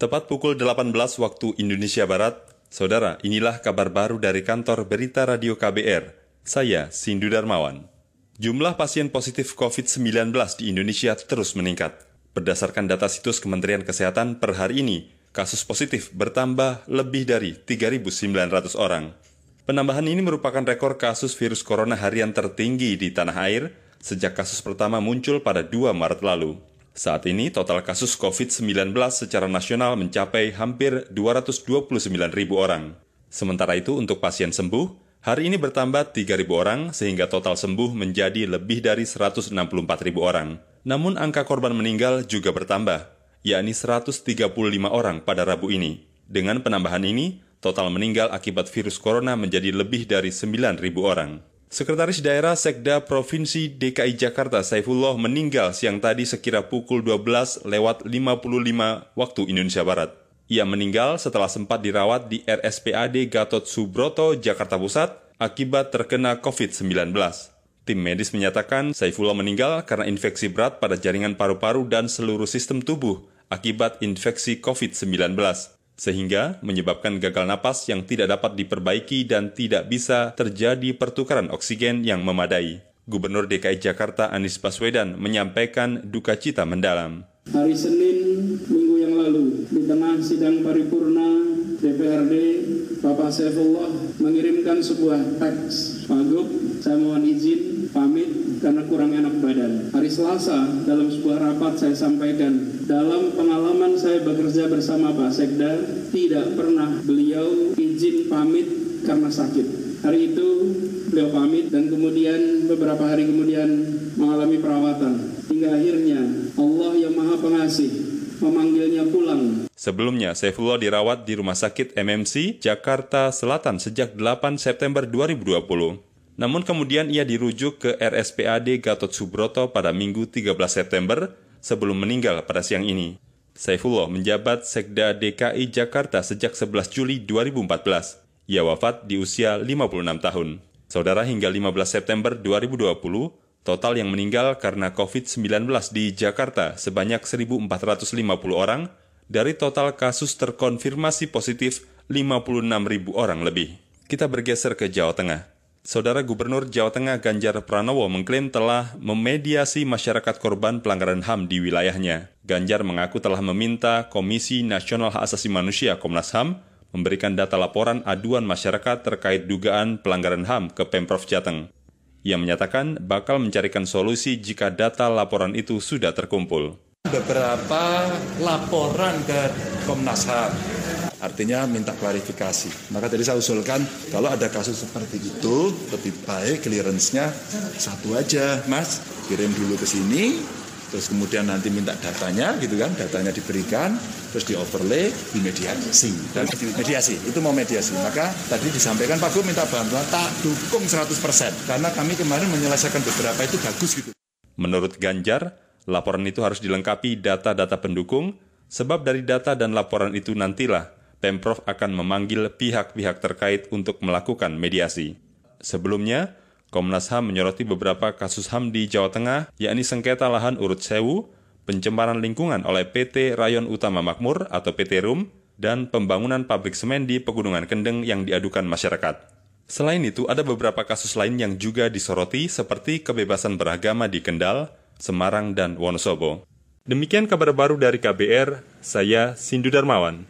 Tepat pukul 18 waktu Indonesia Barat, Saudara, inilah kabar baru dari kantor Berita Radio KBR. Saya, Sindu Darmawan. Jumlah pasien positif COVID-19 di Indonesia terus meningkat. Berdasarkan data situs Kementerian Kesehatan per hari ini, kasus positif bertambah lebih dari 3.900 orang. Penambahan ini merupakan rekor kasus virus corona harian tertinggi di tanah air sejak kasus pertama muncul pada 2 Maret lalu. Saat ini total kasus COVID-19 secara nasional mencapai hampir 229 ribu orang. Sementara itu untuk pasien sembuh, hari ini bertambah 3.000 orang sehingga total sembuh menjadi lebih dari 164 ribu orang. Namun angka korban meninggal juga bertambah, yakni 135 orang pada Rabu ini. Dengan penambahan ini, total meninggal akibat virus corona menjadi lebih dari 9.000 orang. Sekretaris Daerah Sekda Provinsi DKI Jakarta Saifullah meninggal siang tadi sekira pukul 12 lewat 55 waktu Indonesia Barat. Ia meninggal setelah sempat dirawat di RSPAD Gatot Subroto, Jakarta Pusat akibat terkena COVID-19. Tim medis menyatakan Saifullah meninggal karena infeksi berat pada jaringan paru-paru dan seluruh sistem tubuh akibat infeksi COVID-19 sehingga menyebabkan gagal napas yang tidak dapat diperbaiki dan tidak bisa terjadi pertukaran oksigen yang memadai. Gubernur DKI Jakarta Anies Baswedan menyampaikan duka cita mendalam. Hari Senin minggu yang lalu, di tengah sidang paripurna DPRD, Bapak Saifullah mengirimkan sebuah teks. Pak Gub, saya mohon izin pamit karena kurang enak badan. Hari Selasa, dalam sebuah rapat saya sampaikan, dalam pengalaman saya bekerja bersama Pak Sekda, tidak pernah beliau izin pamit karena sakit. Hari itu beliau pamit dan kemudian beberapa hari kemudian mengalami perawatan. Hingga akhirnya Allah yang Maha Pengasih memanggilnya pulang. Sebelumnya, Saifullah dirawat di Rumah Sakit MMC Jakarta Selatan sejak 8 September 2020. Namun kemudian ia dirujuk ke RSPAD Gatot Subroto pada Minggu 13 September sebelum meninggal pada siang ini. Saifullah menjabat Sekda DKI Jakarta sejak 11 Juli 2014. Ia wafat di usia 56 tahun. Saudara hingga 15 September 2020, total yang meninggal karena COVID-19 di Jakarta sebanyak 1.450 orang dari total kasus terkonfirmasi positif 56.000 orang lebih. Kita bergeser ke Jawa Tengah. Saudara Gubernur Jawa Tengah Ganjar Pranowo mengklaim telah memediasi masyarakat korban pelanggaran HAM di wilayahnya. Ganjar mengaku telah meminta Komisi Nasional Hak Asasi Manusia Komnas HAM memberikan data laporan aduan masyarakat terkait dugaan pelanggaran HAM ke Pemprov Jateng. Ia menyatakan bakal mencarikan solusi jika data laporan itu sudah terkumpul. Beberapa laporan ke Komnas HAM artinya minta klarifikasi. Maka tadi saya usulkan kalau ada kasus seperti itu lebih baik clearance-nya satu aja, Mas. Kirim dulu ke sini, terus kemudian nanti minta datanya gitu kan, datanya diberikan, terus di overlay, di mediasi. Dan di mediasi, itu mau mediasi. Maka tadi disampaikan Pak Gub minta bantuan, tak dukung 100%. Karena kami kemarin menyelesaikan beberapa itu bagus gitu. Menurut Ganjar, laporan itu harus dilengkapi data-data pendukung, sebab dari data dan laporan itu nantilah Pemprov akan memanggil pihak-pihak terkait untuk melakukan mediasi. Sebelumnya, Komnas HAM menyoroti beberapa kasus HAM di Jawa Tengah, yakni sengketa lahan urut sewu, pencemaran lingkungan oleh PT Rayon Utama Makmur atau PT RUM, dan pembangunan pabrik semen di Pegunungan Kendeng yang diadukan masyarakat. Selain itu, ada beberapa kasus lain yang juga disoroti seperti kebebasan beragama di Kendal, Semarang, dan Wonosobo. Demikian kabar baru dari KBR, saya Sindu Darmawan.